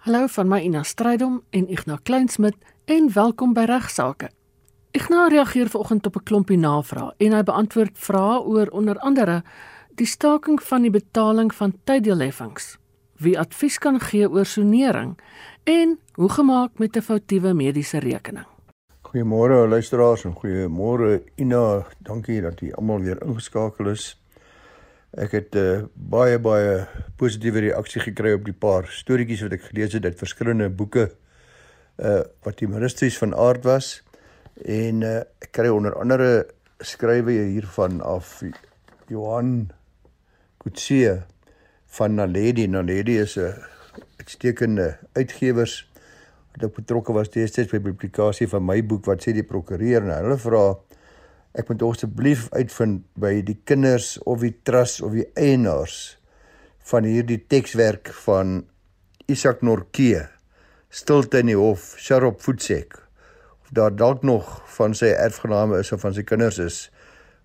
Hallo van my Ina Strydom en Ignas Kleinsmid en welkom by Regsake. Ignas reageer vanoggend op 'n klompie navrae en hy beantwoord vrae oor onder andere die staking van die betaling van tyddeelheffings, wie advies kan gee oor sonering en hoe gemaak met 'n foutiewe mediese rekening. Goeiemôre luisteraars en goeiemôre Ina, dankie dat jy almal weer ingeskakel is. Ek het uh, baie baie positiewe reaksie gekry op die paar storieetjies wat ek gelees het uit verskillende boeke uh wat humoristies van aard was en uh ek kry onder andere skrywe hiervan af Johan Kutsie van Naledi. Naledi is 'n uitstekende uitgewers wat betrokke was destyds by publikasie van my boek wat sê die prokureur en hulle vra ek moet asseblief uitvind by die kinders of die trust of die eienaars van hierdie tekswerk van Isak Norke stilte in die hof Sharop Voetsek of daar dalk nog van sy erfgename is of van sy kinders is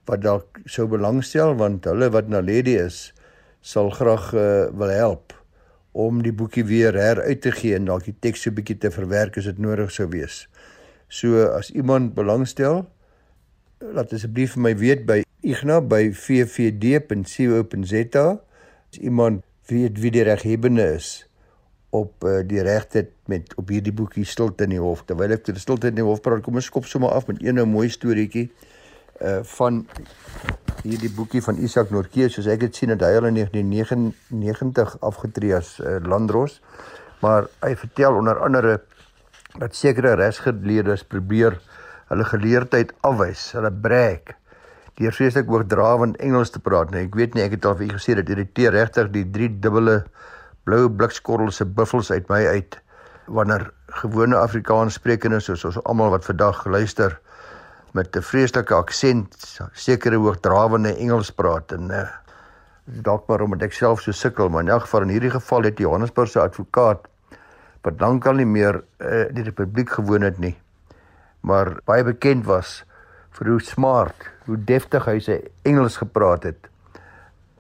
wat dalk sou belangstel want hulle wat na lady is sal graag uh, wil help om die boekie weer heruit te gee en dalk die teks so bietjie te verwerk as dit nodig sou wees. So as iemand belangstel, laat asseblief vir my weet by igna by vvd.co.za as iemand weet wie die reghebende is op uh, die regte met op hierdie boekie stilte in die hof. Terwyl ek ter stilte in die hof praat kom ons skop sommer af met een nou mooi storieetjie uh van hierdie boekie van Isak Norke soos ek dit sien het hy al in 1999 afgetree as uh, landros maar hy vertel onder andere dat sekere regsgeleerdes probeer hulle geleerdheid afwys, hulle breek deur vreeslik oordrawend Engels te praat. Nou ek weet nie ek het al vir u gesê dat irriteer regtig die drie dubbele blou blikskorrel se buffels uit my uit wanneer gewone Afrikaans sprekendes soos ons almal wat vandag luister met 'n vreeslike aksent sekere hoogdrawende Engels praat en uh, dalk maar omdat ek self so sukkel maar in elk geval in hierdie geval het Johannesburg se advokaat wat lankal nie meer uh, die republiek gewoon het nie maar baie bekend was vir hoe smart, hoe deftig hy sy Engels gepraat het.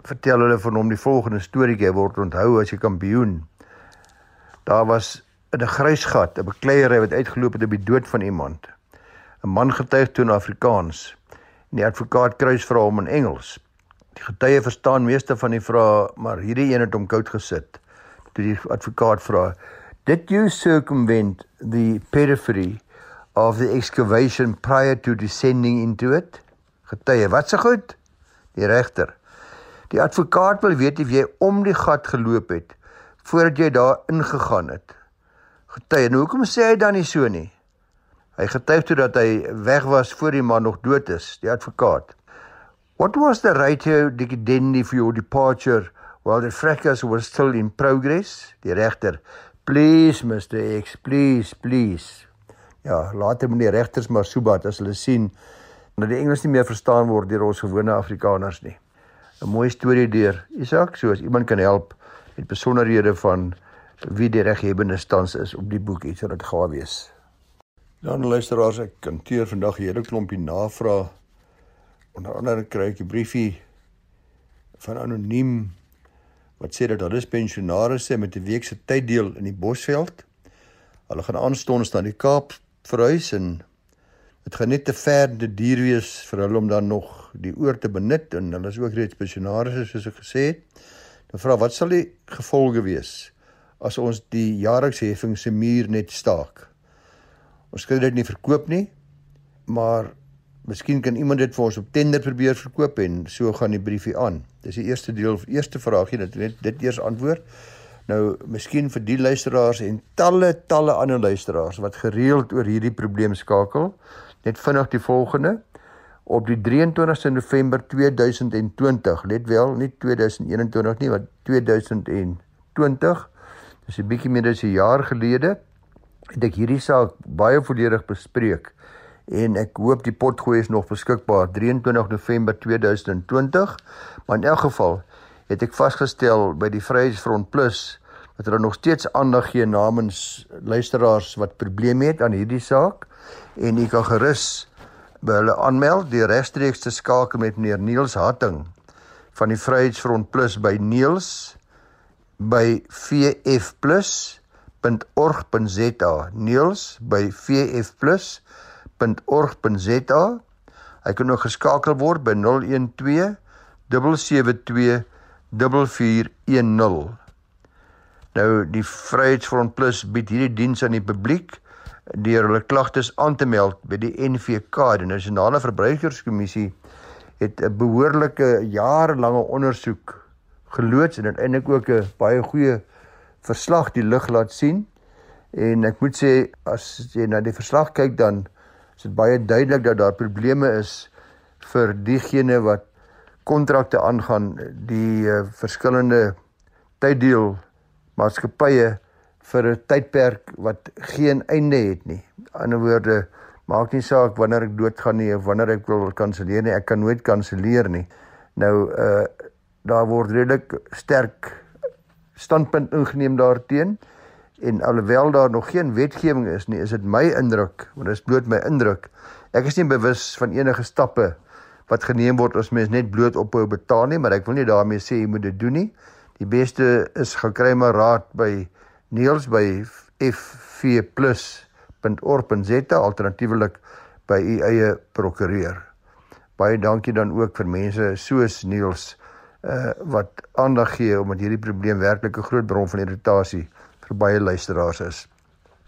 Vertel hulle van hom die volgende storieetjie word onthou as 'n kampioen. Daar was in 'n grysgat 'n bekleierery wat uitgeloop het op die dood van iemand. 'n Man getuig toe in Afrikaans en die advokaat kruis vra hom in Engels. Die getuie verstaan meeste van die vrae, maar hierdie een het hom koud gesit. Toe die advokaat vra, "Did you circumvent the periphery of the excavation prior to descending into it? Getuie, wat se goed? Die regter. Die advokaat wil weet of jy om die gat geloop het voordat jy daar ingegaan het. Getuie, nou hoekom sê hy dan nie so nie? Hy getuig toe dat hy weg was voor die man nog dood is, die advokaat. What was the ratio dicedendi for your departure while the fracas was still in progress? Die regter. Please Mr X, please, please ja, later moet die regters maar soebat as hulle sien dat die Engels nie meer verstaan word deur ons gewone Afrikaners nie. 'n Mooi storie deur Isak, so as iemand kan help met besonderhede van wie die reghebende stans is op die boekie, sal dit gawe wees. Dan luisteraars, ek kanteer vandag 'n hele klompie navrae. Onder andere kry ek 'n briefie van anoniem wat sê dat hulle pensionaars met 'n week se tyddeel in die Bosveld. Hulle gaan aanstonds na die Kaap verhuis en dit gaan net te ver te duur wees vir hulle om dan nog die oor te benut en hulle is ook reeds pensionaars soos ek gesê het. Dan vra wat sal die gevolge wees as ons die jaarlikse heffing se muur net staak? Ons kan dit nie verkoop nie, maar miskien kan iemand dit vir ons op tender probeer verkoop en so gaan die briefie aan. Dis die eerste deel, eerste vraagie dat net dit eers antwoord. Nou, miskien vir die luisteraars en talle talle ander luisteraars wat gereeld oor hierdie probleem skakel, net vinnig die volgende. Op die 23ste November 2020, let wel, nie 2021 nie, maar 2020. Dis 'n bietjie meer as 'n jaar gelede het ek hierdie saak baie volledig bespreek en ek hoop die potgooi is nog beskikbaar 23 November 2020. Maar in elk geval het ek vasgestel by die Vryheidsfront Plus dat hulle nog steeds aandag gee namens luisteraars wat probleme het aan hierdie saak. En u kan gerus by hulle aanmeld. Die regstreeks te skakel met meneer Niels Hatting van die Vryheidsfront Plus by Niels by VF Plus vf.org.za Niels by vf+.org.za Hy kan ook geskakel word by 012 772 4410 Nou die Vryheidsfront Plus bied hierdie diens aan die publiek deur hulle klagtes aan te meld by die NVK, die Nasionale Verbruikerskommissie het 'n behoorlike jarelange ondersoek geloods en uiteindelik ook 'n baie goeie verslag die lig laat sien. En ek moet sê as jy na die verslag kyk dan is dit baie duidelik dat daar probleme is vir diegene wat kontrakte aangaan die uh, verskillende tyddeel maatskappye vir 'n tydperk wat geen einde het nie. In ander woorde, maak nie saak wanneer ek doodgaan nie of wanneer ek wil kanselleer nie, ek kan nooit kanselleer nie. Nou uh daar word redelik sterk standpunt ingeneem daarteenoor en alhoewel daar nog geen wetgewing is nie, is dit my indruk, want dit is bloot my indruk. Ek is nie bewus van enige stappe wat geneem word as mens net bloot ophou betaal nie, maar ek wil nie daarmee sê jy moet dit doen nie. Die beste is gekry maar raad by Niels by fv+.org.za alternatiefelik by u eie prokureur. Baie dankie dan ook vir mense soos Niels uh wat aandag gee omdat hierdie probleem werklik 'n groot bron van irritasie vir baie luisteraars is.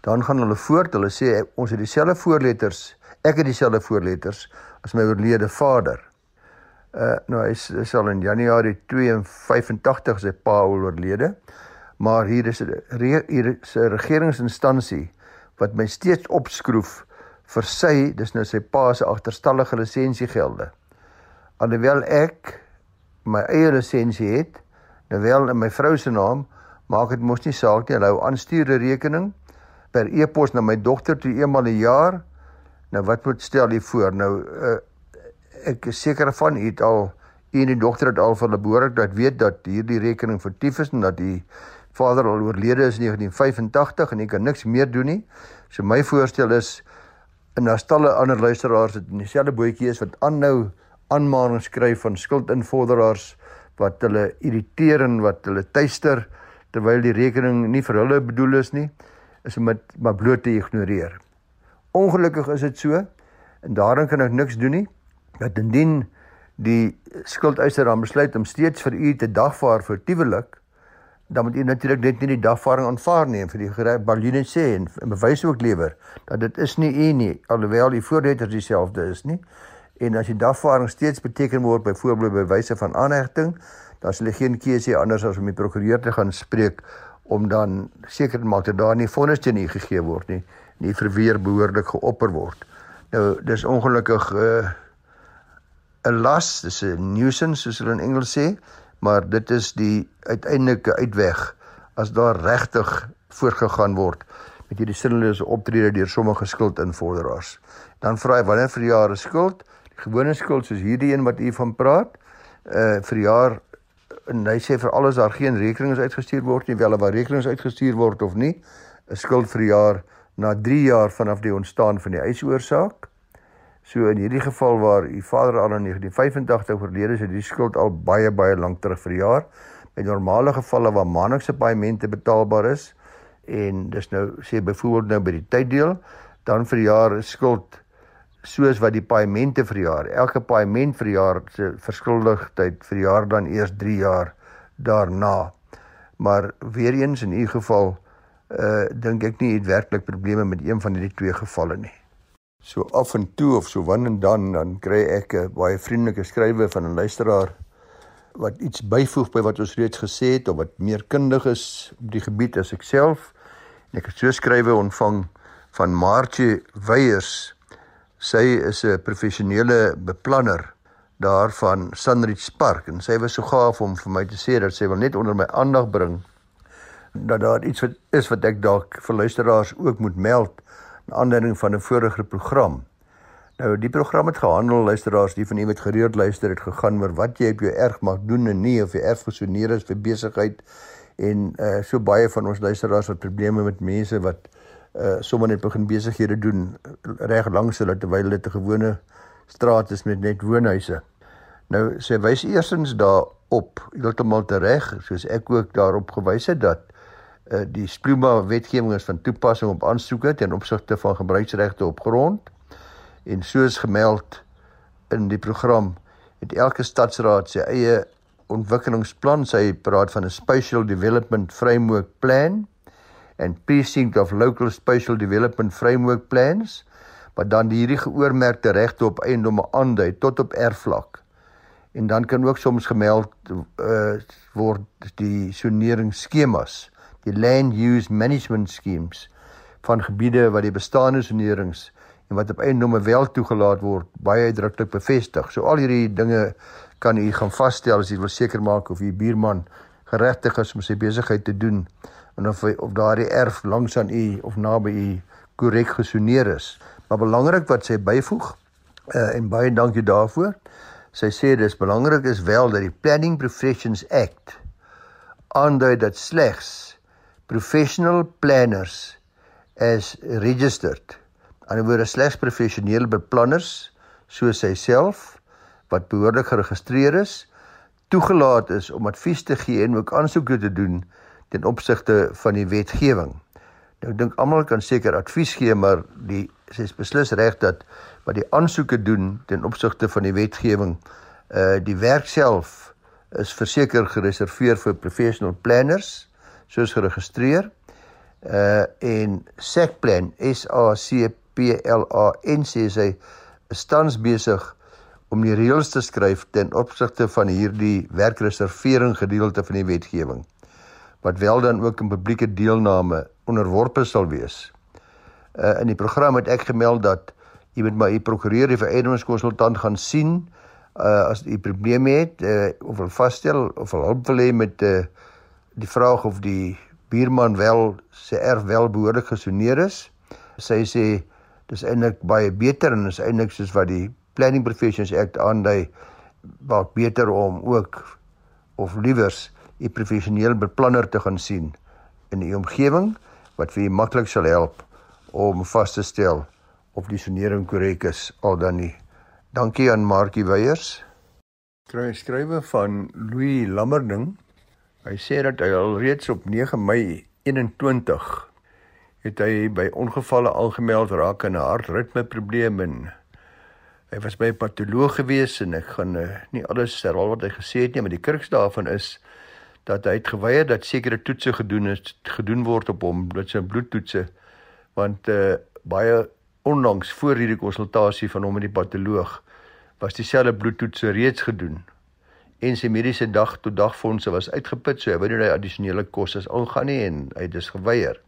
Dan gaan hulle voort, hulle sê ons het dieselfde voorletters, ek het dieselfde voorletters as my oorlede vader. Uh nou hy is, is al in Januarie 285 sy pa oorlede. Maar hier is 'n hier is 'n regeringsinstansie wat my steeds opskroef vir sy, dis nou sy pa se agterstallige lisensiegelde. Alhoewel ek my eie lisensie het, nou wel in my vrou se naam, maak dit mos nie saak nie. Hulle hou aanstuurde rekening per e-pos na my dogter toe eenmal 'n jaar. Nou wat moet stel hier voor? Nou uh, ek is seker van u het al u en die dogter het al van behoorlik dat weet dat hierdie rekening vertief is en dat die vader al oorlede is in 1985 en ek kan niks meer doen nie. So my voorstel is en daar stalle ander luisteraars wat in dieselfde bootjie is wat aanhou aanmaning skryf van skuldinvorderaars wat hulle irriteer en wat hulle tuister terwyl die rekening nie vir hulle bedoel is nie is om dit maar bloot te ignoreer. Ongelukkig is dit so en daarin kan ek niks doen nie dat indien die skuldeiser dan besluit om steeds vir u te dagvaar vir tuwelik dan moet u natuurlik net nie die dagvaarding aanvaar nie en vir die Berliner sê en, en bewys ook lewer dat dit is nie u nie alhoewel die voorletters dieselfde is nie. En as die dagvaarding steeds beteken word byvoorbeeld by wyse van aanhegting, dan sal jy geen keuse anders as om die prokureur te gaan spreek om dan seker te maak dat daar nie vonnis teen u gegee word nie, nie verweer behoorlik geopper word. Nou dis ongelukkig 'n uh, las, dis 'n nuisance soos hulle in Engels sê, maar dit is die uiteindelike uitweg as daar regtig voorgegaan word met hierdie sinnelose optrede deur sommige skuldinvorderaars. Dan vra hy wanneer vir jare skuld gewone skuld soos hierdie een wat u van praat uh vir jaar en hy sê vir alles daar geen rekenings uitgestuur word nie wel waar rekenings uitgestuur word of nie 'n skuld vir jaar na 3 jaar vanaf die ontstaan van die eisoorsaak so in hierdie geval waar u vader al in 1985 oorlede is het die skuld al baie baie lank terug vir jaar by normale gevalle waar maandelikse paemente betaalbaar is en dis nou sê byvoorbeeld nou by die tyddeel dan vir jaar skuld soos wat die paemente vir jaar. Elke paement vir jaar se verskuldigdheid vir jaar dan eers 3 jaar daarna. Maar weer eens in u geval uh dink ek nie het werklik probleme met een van hierdie twee gevalle nie. So af en toe of so wanneer en dan dan kry ek 'n baie vriendelike skrywe van 'n luisteraar wat iets byvoeg by wat ons reeds gesê het of wat meer kundig is op die gebied as ek self. En ek het so skrywe ontvang van Martie Weyers Sy is 'n professionele beplanner daarvan Sunridge Park en sy was so gaaf om vir my te sê dat sy wil net onder my aandag bring dat daar iets wat is wat ek dalk vir luisteraars ook moet meld na aanleiding van 'n vorige program. Nou die program het gehandel luisteraars die van u wat gereeld luister het gegaan oor wat jy op jou erf mag doen en nie of jy erf gesoneer is vir besigheid en uh, so baie van ons luisteraars het probleme met mense wat uh sommer net begin besighede doen reg langs hulle terwyl dit 'n gewone straat is met net woonhuise. Nou sê wys eersins daarop heeltemal reg soos ek ook daarop gewys het dat die Spluma wetgewing is van toepassing op aansoeke ten opsigte van gebruiksregte op grond en soos gemeld in die program het elke stadsraad sy eie ontwikkelingsplan, sy praat van 'n spatial development framework plan en precinct of local spatial development framework plans wat dan hierdie geoormerkte regte op eiendomme aandui tot op erfvlak. En dan kan ook soms gemeld uh, word die soneringsskemas, die land use management schemes van gebiede wat die bestaande sonerings en wat op eiendomme wel toegelaat word, baie uitdruklik bevestig. So al hierdie dinge kan u gaan vasstel as u wil seker maak of u buurman geregtig is om sy besigheid te doen en of hy, of daardie erf langs aan u of naby u korrek gesoneer is. Maar belangrik wat sy byvoeg uh, en baie dankie daarvoor. Sy sê dis belangrik is wel dat die Planning Professions Act aandui dat slegs professional planners as registered aan die woorde slegs professionele beplanners soos hy self wat behoorlik geregistreer is toegelaat is om advies te gee en ook aansoeke te doen ten opsigte van die wetgewing. Nou dink almal kan seker advies gee, maar die sy is beslis reg dat wat die aansoeke doen ten opsigte van die wetgewing uh die werk self is verseker gereserveer vir professional planners soos geregistreer uh en SACPlan S A C P L A N sê sy tans besig om die reëls te skryf ten opsigte van hierdie werkreservering gedeelte van die wetgewing wat wel dan ook in publieke deelname onderworpe sal wees. Uh, in die program het ek gemeld dat jy met my prokureur die vereidingskonsultant gaan sien uh, as jy probleme het uh, of wil vasstel of wil hulp wil hê met uh, die vraag of die buurman wel sy erf wel behoorlik gesoneer is. Sy sê dis eintlik baie beter en is eintlik soos wat die Planning Professions Act aandui baie beter om ook of liewers 'n professionele beplanner te gaan sien in die omgewing wat vir jou maklik sal help om vas te stel of die sonering korrek is al dan nie. Dankie aan Markie Weyers. Kry skrywe van Louis Lammerding. Hy sê dat hy al reeds op 9 Mei 21 het hy by ongevalle aangemeld raak aan 'n hartritmeprobleem en hy was by 'n patoloog gewees en ek gaan uh, nie alles herhaal wat hy gesê het nie, maar die kruks daarvan is dat hy het geweier dat sekere toetse gedoen is gedoen word op hom, dit se bloedtoetse want uh baie onlangs voor hierdie konsultasie van hom met die patoloog was dieselfde bloedtoetse reeds gedoen en sy mediese dag tot dag fondse was uitgeput so hy wou nie die addisionele kostes aangaan nie en hy het dus geweier.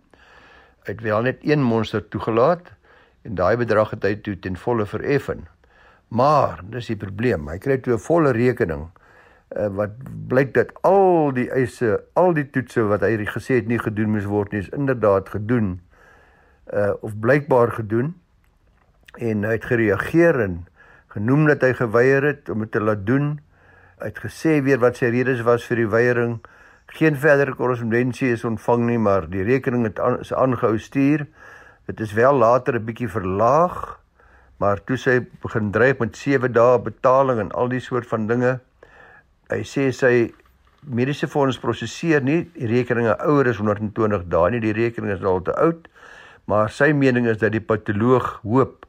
Hy het wel net een monster toegelaat en daai bedrag het hy toe ten volle vereffen. Maar dis die probleem, hy kry toe 'n volle rekening uh, wat blyk dat al die eise, al die toetse wat hy gesê het nie gedoen moes word nie, is inderdaad gedoen uh of blykbaar gedoen en hy het gereageer en genoem dat hy geweier het om dit te laat doen. Het gesê weer wat sy redes was vir die weiering. Geen verdere korrespondensie is ontvang nie, maar die rekening het aan, is aangehou stuur. Dit is wel later 'n bietjie verlaag, maar toe sy begin dreig met 7 dae betaling en al die soort van dinge. Hy sê sy mediese fonds prosesseer nie die rekeninge ouer as 120 dae nie. Die rekening is al te oud maar sy mening is dat die patoloog hoop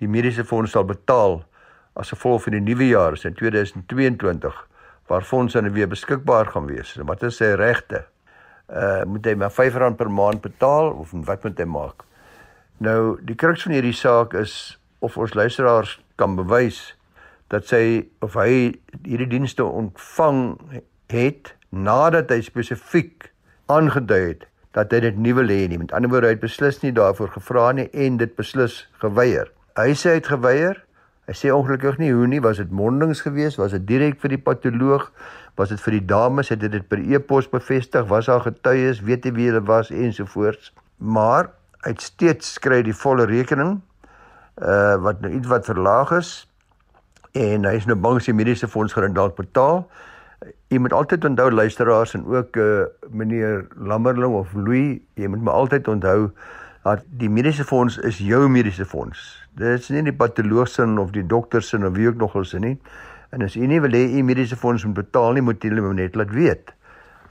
die mediese fonds sal betaal as gevolg van die nuwe jaar in 2022 waar fondse dan weer beskikbaar gaan wees. Wat is sy regte? Uh moet hy maar R5 per maand betaal of wat moet hy maak? Nou die kruks van hierdie saak is of ons luisteraars kan bewys dat sy of hy hierdie dienste ontvang het nadat hy spesifiek aangedui het dat hy dit nie wil hê nie. Met ander woorde, hy het beslis nie daarvoor gevra nie en dit beslis geweier. Hy sê hy het geweier. Hy sê ongelukkig nie hoe nie, was dit mondings geweest, was dit direk vir die patoloog, was dit vir die dames, het dit per e-pos bevestig, was daar getuies, weet jy wie hulle was ensovoorts. Maar hy het steeds skry die volle rekening uh wat nou iets wat verlaag is en hy is nou bang sy mediese fonds gaan dalk betaal. Jy moet altyd onthou luisteraars en ook uh meneer Lammerling of Louis, jy moet maar altyd onthou dat die mediese fonds is jou mediese fonds. Dit is nie die patoloog se of die dokter se of wie ook nog al se nie. En as u nie wil hê u mediese fonds moet betaal nie, moet jy hulle net laat weet.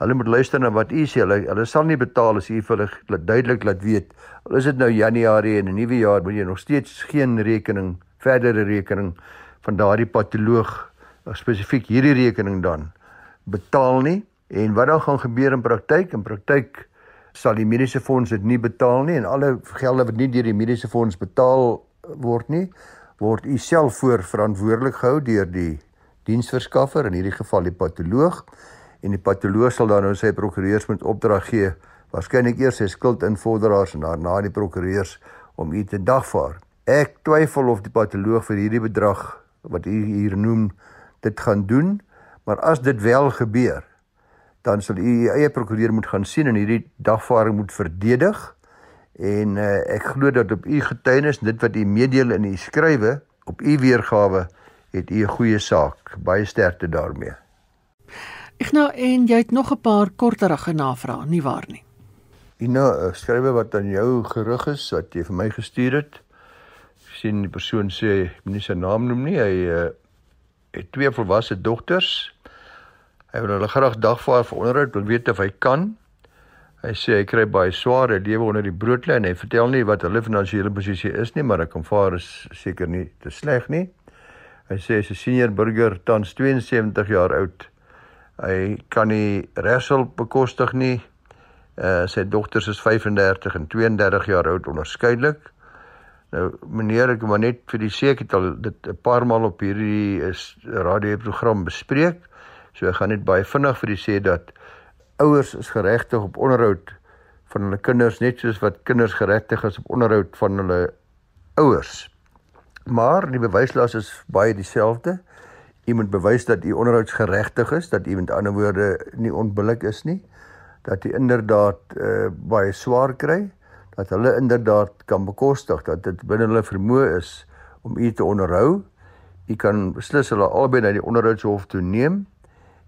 Hulle moet luister na wat u sê. Hulle hulle sal nie betaal as u vir hulle duidelik laat weet. Al is dit nou Januarie en 'n nuwe jaar, moet jy nog steeds geen rekening, verdere rekening van daardie patoloog spesifiek hierdie rekening dan betaal nie. En wat dan gaan gebeur in praktyk? In praktyk sal die mediese fonds dit nie betaal nie en alle gelde wat nie deur die mediese fonds betaal word nie, word u self voor verantwoordelik gehou deur die diensverskaffer in hierdie geval die patoloog en die patoloog sal dan nou sy prokureurs moet opdrag gee waarskynlik eers sy skuldinvorderaars en daarna die prokureurs om u te dagvaar. Ek twyfel of die patoloog vir hierdie bedrag wat u hier noem dit gaan doen, maar as dit wel gebeur, dan sal u u eie prokureur moet gaan sien en hierdie dagvaarding moet verdedig. En uh, ek glo dat op u getuienis dit wat u meedeel in u skrywe op u weergawe het u 'n goeie saak. Baie sterkte daarmee. Ek nou en jy het nog 'n paar korterige navrae, nie waar nie? U nou skrywe wat aan jou gerig is wat jy vir my gestuur het. Ek sien die persoon sê nie sy naam noem nie. Hy uh, het twee volwasse dogters. Hy wil hulle graag dagvaar vir onderhoud, wil weet of hy kan. Hy sê hy kry baie swaar, hy lewe onder die broodlyn. Hy vertel nie wat hulle finansiële posisie is nie, maar ek kan vaar is seker nie te sleg nie. Hy sê hy's 'n senior burger, tans 72 jaar oud. Hy kan nie regshulp bekostig nie. Uh sy dogters is 35 en 32 jaar oud onderskeidelik. Nou meneer ek maar net vir die sekerheid al dit 'n paar maal op hierdie is radioprogram bespreek. So ek gaan net baie vinnig vir u sê dat ouers is geregtig op onderhoud van hulle kinders net soos wat kinders geregtig is op onderhoud van hulle ouers. Maar die bewyslas is baie dieselfde. U moet bewys dat u onderhoudsgeregtig is, dat u met ander woorde nie onbillik is nie, dat u inderdaad uh, baie swaar kry, dat hulle inderdaad kan bekostig dat dit binne hulle vermoë is om u te onderhou. U kan beslis hulle albei na die onderhoudshof toe neem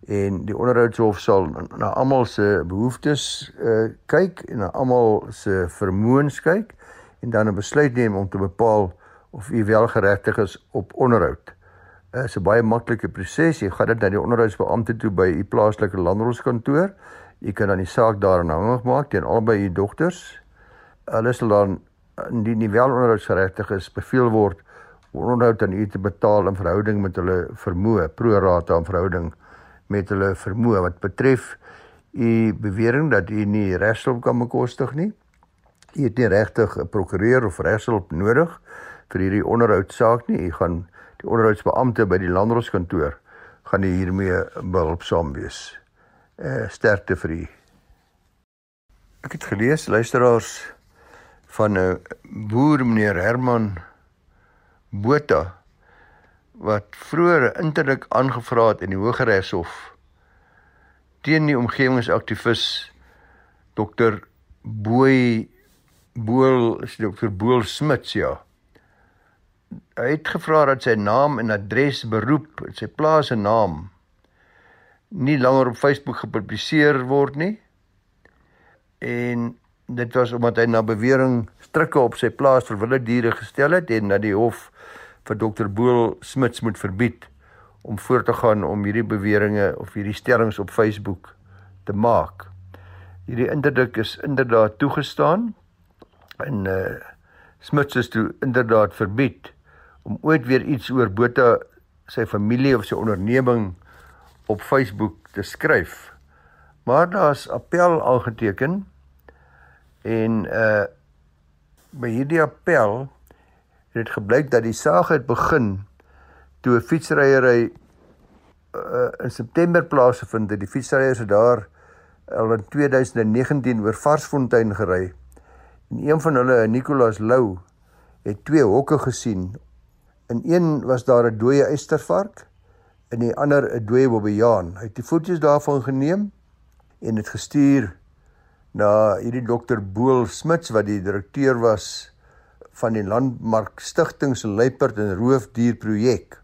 en die onderhoudshof sal na almal se behoeftes uh, kyk en na almal se vermoëns kyk en dan 'n besluit neem om te bepaal of u wel geregtig is op onderhoud. Dit is 'n baie maklike proses. Jy gaan dit na die onderhoudsbeampte toe by u plaaslike landrolskantoor. U kan dan die saak daarin hangig maak teen albei u dogters. Hulle sal dan indien nie wel onderhoudsgeregtig is, beveel word om onderhoud aan u te betaal in verhouding met hulle vermoë, pro rata in verhouding met hulle vermoë wat betref u bewering dat u nie regshulp kan bekostig nie. U het nie regtig 'n prokureur of regshulp nodig vir hierdie onderhoudsaak nie. U gaan die onderhoudsbeampte by die landroskantoor gaan u hiermee behulpsaam wees. Eh sterkte vir u. Ek het gelees luisteraars van 'n boer meneer Herman Botha wat vroeër interdik aangevra het in die Hooggeregshof teen die omgewingsaktivis Dr Boy Boel is Dr Boel Smits ja. Hy het gevra dat sy naam en adres beroep, sy plaas en naam nie langer op Facebook gepubliseer word nie. En dit was omdat hy na bewering strikke op sy plaas vir wilde diere gestel het en na die hof vir dokter Boel Smits moet verbied om voort te gaan om hierdie beweringe of hierdie stellings op Facebook te maak. Hierdie interdik is inderdaad toegestaan en uh Smits is toe inderdaad verbied om ooit weer iets oor Botha sy familie of sy onderneming op Facebook te skryf. Maar daar's appel aangeteken en uh by hierdie appel het gebleik dat die saak het begin toe 'n fietsryery uh, in September plaasgevind het. Die fietsryers het daar al in 2019 oor Varsfontein gery. En een van hulle, Nicolas Lou, het twee hokke gesien. In een was daar 'n dooie eystervark en in die ander 'n dooie bobbejaan. Hy het die foto's daarvan geneem en dit gestuur na hierdie dokter Boel Smits wat die direkteur was van die Landmark Stichting se luiperd en roofdier projek.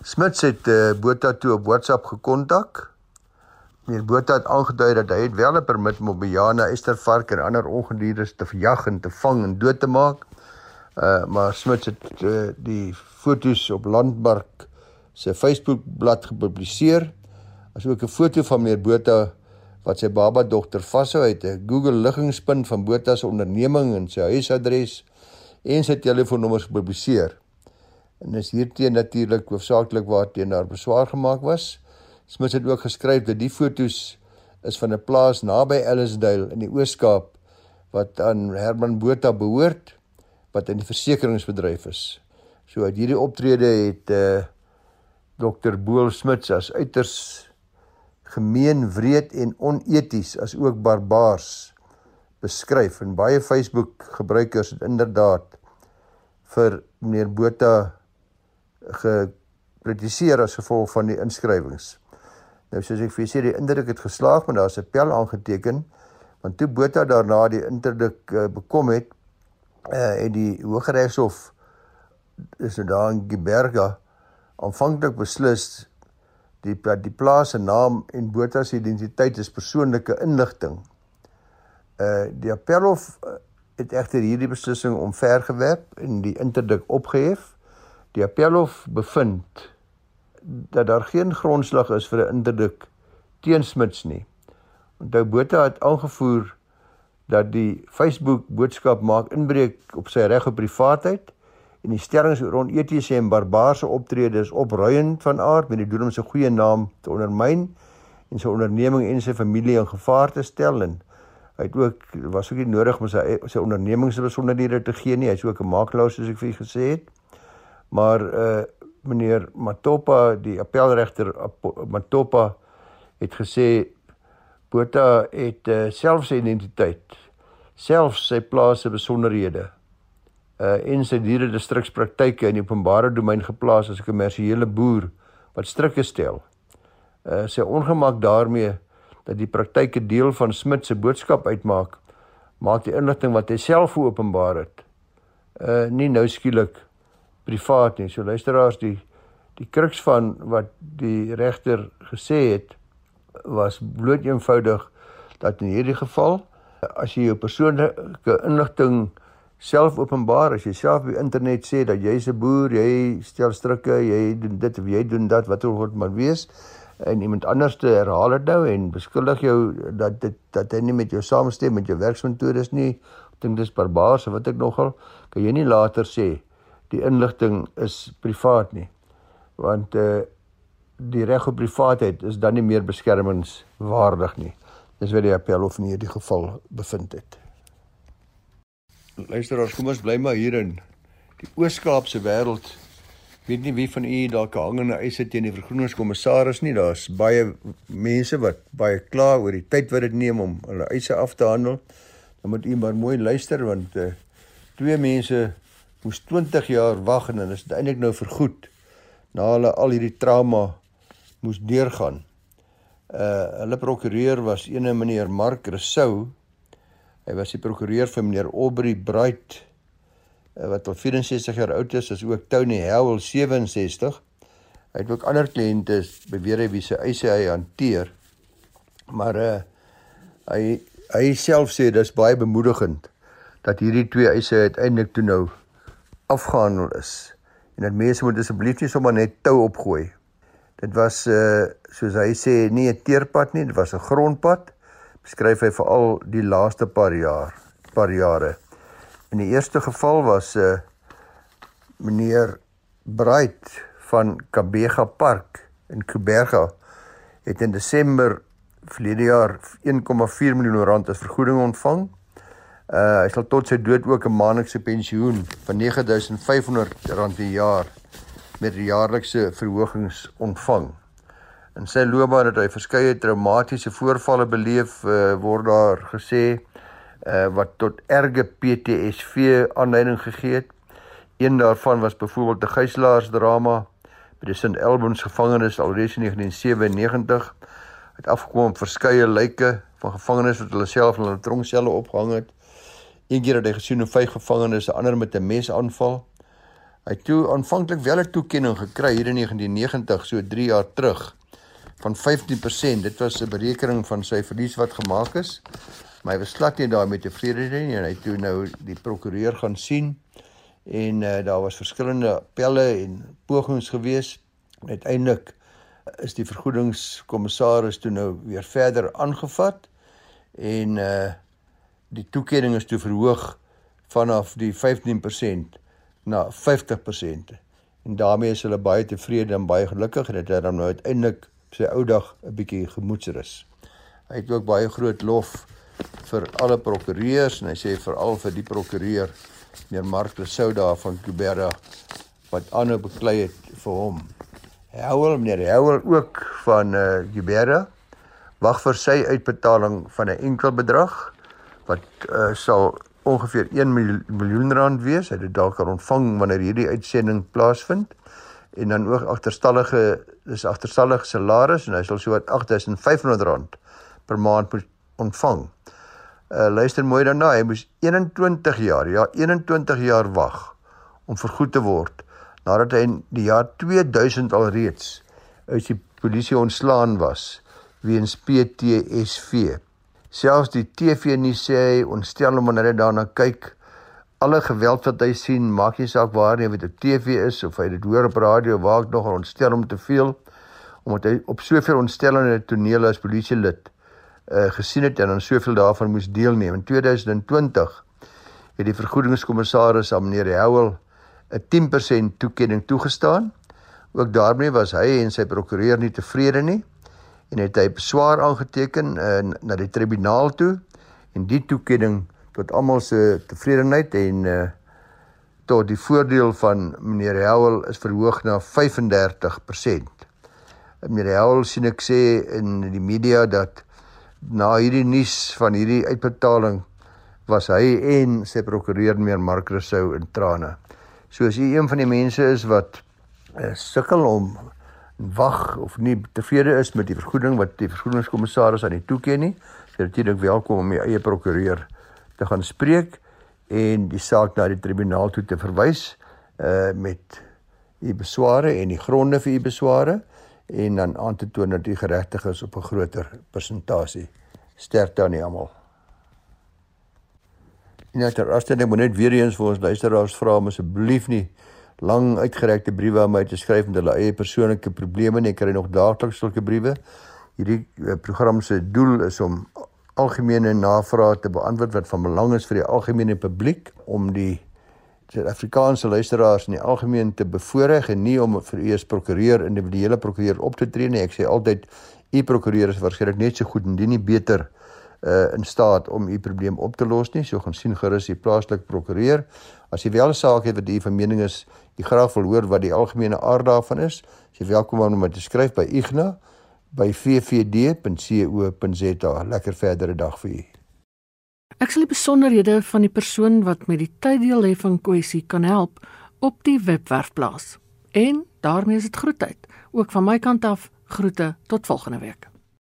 Smits het uh, Botha toe op WhatsApp gekontak. Meneer Botha het aangedui dat hy het wel 'n permit om op bejane estervark en ander ongediere te verjag en te vang en dood te maak. Uh maar Smits het uh, die fotos op Landmark se Facebook bladsy gepubliseer. Asook 'n foto van meneer Botha wat sy baba dogter vashou uit 'n Google liggingspunt van Botha se onderneming en sy huisadres en sy telefoonnommers gepubliseer. En is hierteen natuurlik hoofsaaklik waarteen daar beswaar gemaak was. Smith het ook geskryf dat die fotos is van 'n plaas naby Ellisdale in die Oos-Kaap wat aan Herman Botha behoort wat in die versekeringsbedryf is. So uit hierdie optrede het eh uh, Dr. Boel Smits as uiters gemeen, wreed en oneties as ook barbaars beskryf en baie Facebook gebruikers het inderdaad vir meneer Botha gekritiseer as gevolg van die inskrywings. Nou soos ek vir julle sê, die indruk het geslaag, maar daar's 'n appel aangeteken want toe Botha daarna die interdik uh, bekom het, uh, het die Hooggeregshof is dit daar in Giberga aanvanklik beslis die die plaas se naam en Botha se identiteit is persoonlike inligting. Uh die appelhof uh, het egter hierdie beslissing omvergewerp en die interdik opgehef. Die appelhof bevind dat daar geen grondslag is vir 'n interdik teen Smits nie. Onthou Botha het aangevoer dat die Facebook boodskap maak inbreuk op sy reg op privaatheid en die stellings oor onetiese en barbaarse optredes opruiend van aard met die doel om sy goeie naam te ondermyn en sy onderneming en sy familie in gevaar te stel en hy het ook was ook nie nodig om sy sy onderneming se besonderhede te gee nie hy's ook 'n makelaar soos ek vir u gesê het maar uh meneer Matopa die appelregter Matopa het gesê Botha het uh, self sy identiteit self sy plaas se besonderhede uh en sy diere distrikspraktyke in die openbare domein geplaas as 'n kommersiële boer wat strikke stel. Uh sy ongemak daarmee dat die praktyke deel van Smit se boodskap uitmaak, maak die inligting wat hy self openbaar het uh nie nou skielik privaat nie. So luisteraars die die kruks van wat die regter gesê het was bloot eenvoudig dat in hierdie geval as jy jou persoonlike inligting self openbaar as jy self op die internet sê dat jy's 'n boer, jy stel strikke, jy doen dit of jy doen dat wat ook al maar wees en iemand anders te herhaal dit nou en beskuldig jou dat dit dat hy nie met jou saamstem met jou werksmetodes nie. Ek dink dis barbaars wat ek nogal kan jy nie later sê die inligting is privaat nie. Want eh uh, die reg op privaatheid is dan nie meer beskermingswaardig nie. Dis wat die appel of in hierdie geval bevind het luisteraars, kom ons bly maar hier in die Oos-Kaapse wêreld. Weet nie wie van u dalk hangende eise teen die vergroeningskommissaris nie. Daar's baie mense wat baie kla oor die tyd wat dit neem om hulle eise af te handel. Dan moet u maar mooi luister want uh, twee mense moes 20 jaar wag en dan is dit eintlik nou vergoed na hulle al hierdie trauma moes deurgaan. Uh hulle prokureur was ene meneer Mark Resou Hy was die prokureur vir meneer Aubrey Bright wat al 64 jaar oud is, as ook Tony Howell 67. Hy het ook ander kliënte beweer hy wie se eise hy hanteer. Maar uh hy hy self sê dis baie bemoedigend dat hierdie twee eise uiteindelik toe nou afgehandel is. En dat mense moet asseblief nie sommer net tou opgooi. Dit was uh soos hy sê nie 'n teerpad nie, dit was 'n grondpad beskryf hy veral die laaste paar jaar, paar jare. In die eerste geval was 'n uh, eh, meneer Bright van Kabega Park in Kuberga het in Desember verlede jaar 1,4 miljoen rand as vergoeding ontvang. Uh hy sal tot sy dood ook 'n maandelikse pensioen van 9500 rand per jaar met jaarlikse verhogings ontvang. In sy loopbaan het hy verskeie traumatiese voorvalle beleef, uh, word daar gesê, uh, wat tot erge PTSD aanleiding gegee het. Een daarvan was byvoorbeeld 'n gijslaarsdrama by die St Albans gevangenis alreeds in 1997. Het afgekom op verskeie lyke van gevangenes wat hulle self in hulle tronkselle opgehang het. Een keer het hy gesien hoe vyf gevangenes 'n ander met 'n mes aanval. Hy het toe aanvanklik wel 'n toekenning gekry hier in 1990, so 3 jaar terug van 15%. Dit was 'n berekening van sy verlies wat gemaak is. Maar hy was glad nie daarmee tevrede nie en hy toe nou die prokureur gaan sien en uh, daar was verskillende appelle en pogings gewees. Uiteindelik is die vergoedingskommissaris toe nou weer verder aangevat en uh die toekenning is toe verhoog vanaf die 15% na 50%. En daarmee is hulle baie tevrede en baie gelukkig dit het hom nou uiteindelik sy ou dag 'n bietjie gemoedsrus. Hy het ook baie groot lof vir alle prokureurs en hy sê veral vir die prokureur meneer Mark Lesouda van Kubera wat aanhou beklei het vir hom. Howell meneer Howell ook van uh, Kubera wag vir sy uitbetaling van 'n enkel bedrag wat uh, sal ongeveer 1 miljoen rand wees. Hy het dit dalk al ontvang wanneer hierdie uitsending plaasvind. En dan ook agterstallige dis agterstallige salaris en hy sal so wat 8500 rand per maand moet ontvang. Uh luister mooi daarna, hy moes 21 jaar, ja 21 jaar wag om vergoed te word nadat hy in die jaar 2000 alreeds uit die polisie ontslaan was weens PTSD. Selfs die TV nie sê hy ontstel hom wanneer hy daarna kyk. Alle geweld wat hy sien, maak nie saak waar nie, of dit op TV is of hy dit hoor op radio, waar ek nog ontstel hom te veel omdat hy op soveel ontstellende tonele as polisielid uh gesien het en dan soveel daarvan moes deelneem. In 2020 het die vergoedingskommissaris aan meneer Howell 'n 10% toekenning toegestaan. Ook daarmee was hy en sy prokureur nie tevrede nie en het hy beswaar aangeteken uh, na die tribunaal toe en die toekenning tot almal se tevredenheid en uh, tot die voordeel van meneer Howell is verhoog na 35%. Meneer Howell sien ek sê in die media dat na hierdie nuus van hierdie uitbetaling was hy en sy prokureur meneer Mark Rousseau in trane. So as jy een van die mense is wat uh, sukkel om wag of nie tevrede is met die vergoeding wat die vergoedingskommissaris aan die toeken nie, sê natuurlik welkom om die eie prokureur te gaan spreek en die saak na die tribunaal toe te verwys uh met u besware en die gronde vir u besware en dan aan te toon dat u geregtig is op 'n groter persentasie. Sterkte aan almal. En nou ter afstanding moet net weer eens vir ons luisteraars vra om asseblief nie lang uitgerekte briewe aan my te skryf met hulle eie persoonlike probleme en ek kry nog daagliks sulke briewe. Hierdie uh, program se doel is om algemene navrae te beantwoord wat van belang is vir die algemene publiek om die Suid-Afrikaanse luisteraars in die algemeen te bevoordeel en nie om vir u as prokureur individuele prokureur op te tree nie. Ek sê altyd u prokureur is waarskynlik net so goed en nie beter uh in staat om u probleem op te los nie. So gaan sien gerus die plaaslike prokureur. As jy wel 'n saak het wat u van mening is, jy graag wil hoor wat die algemene aard daarvan is, is jy welkom om dit te skryf by Igna by vvd.co.za. Lekker verdere dag vir u. Ek sal die besonderhede van die persoon wat met die tyddeel hê van kwessie kan help op die webwerf plaas. En daarmee is dit groetheid. Ook van my kant af groete tot volgende week.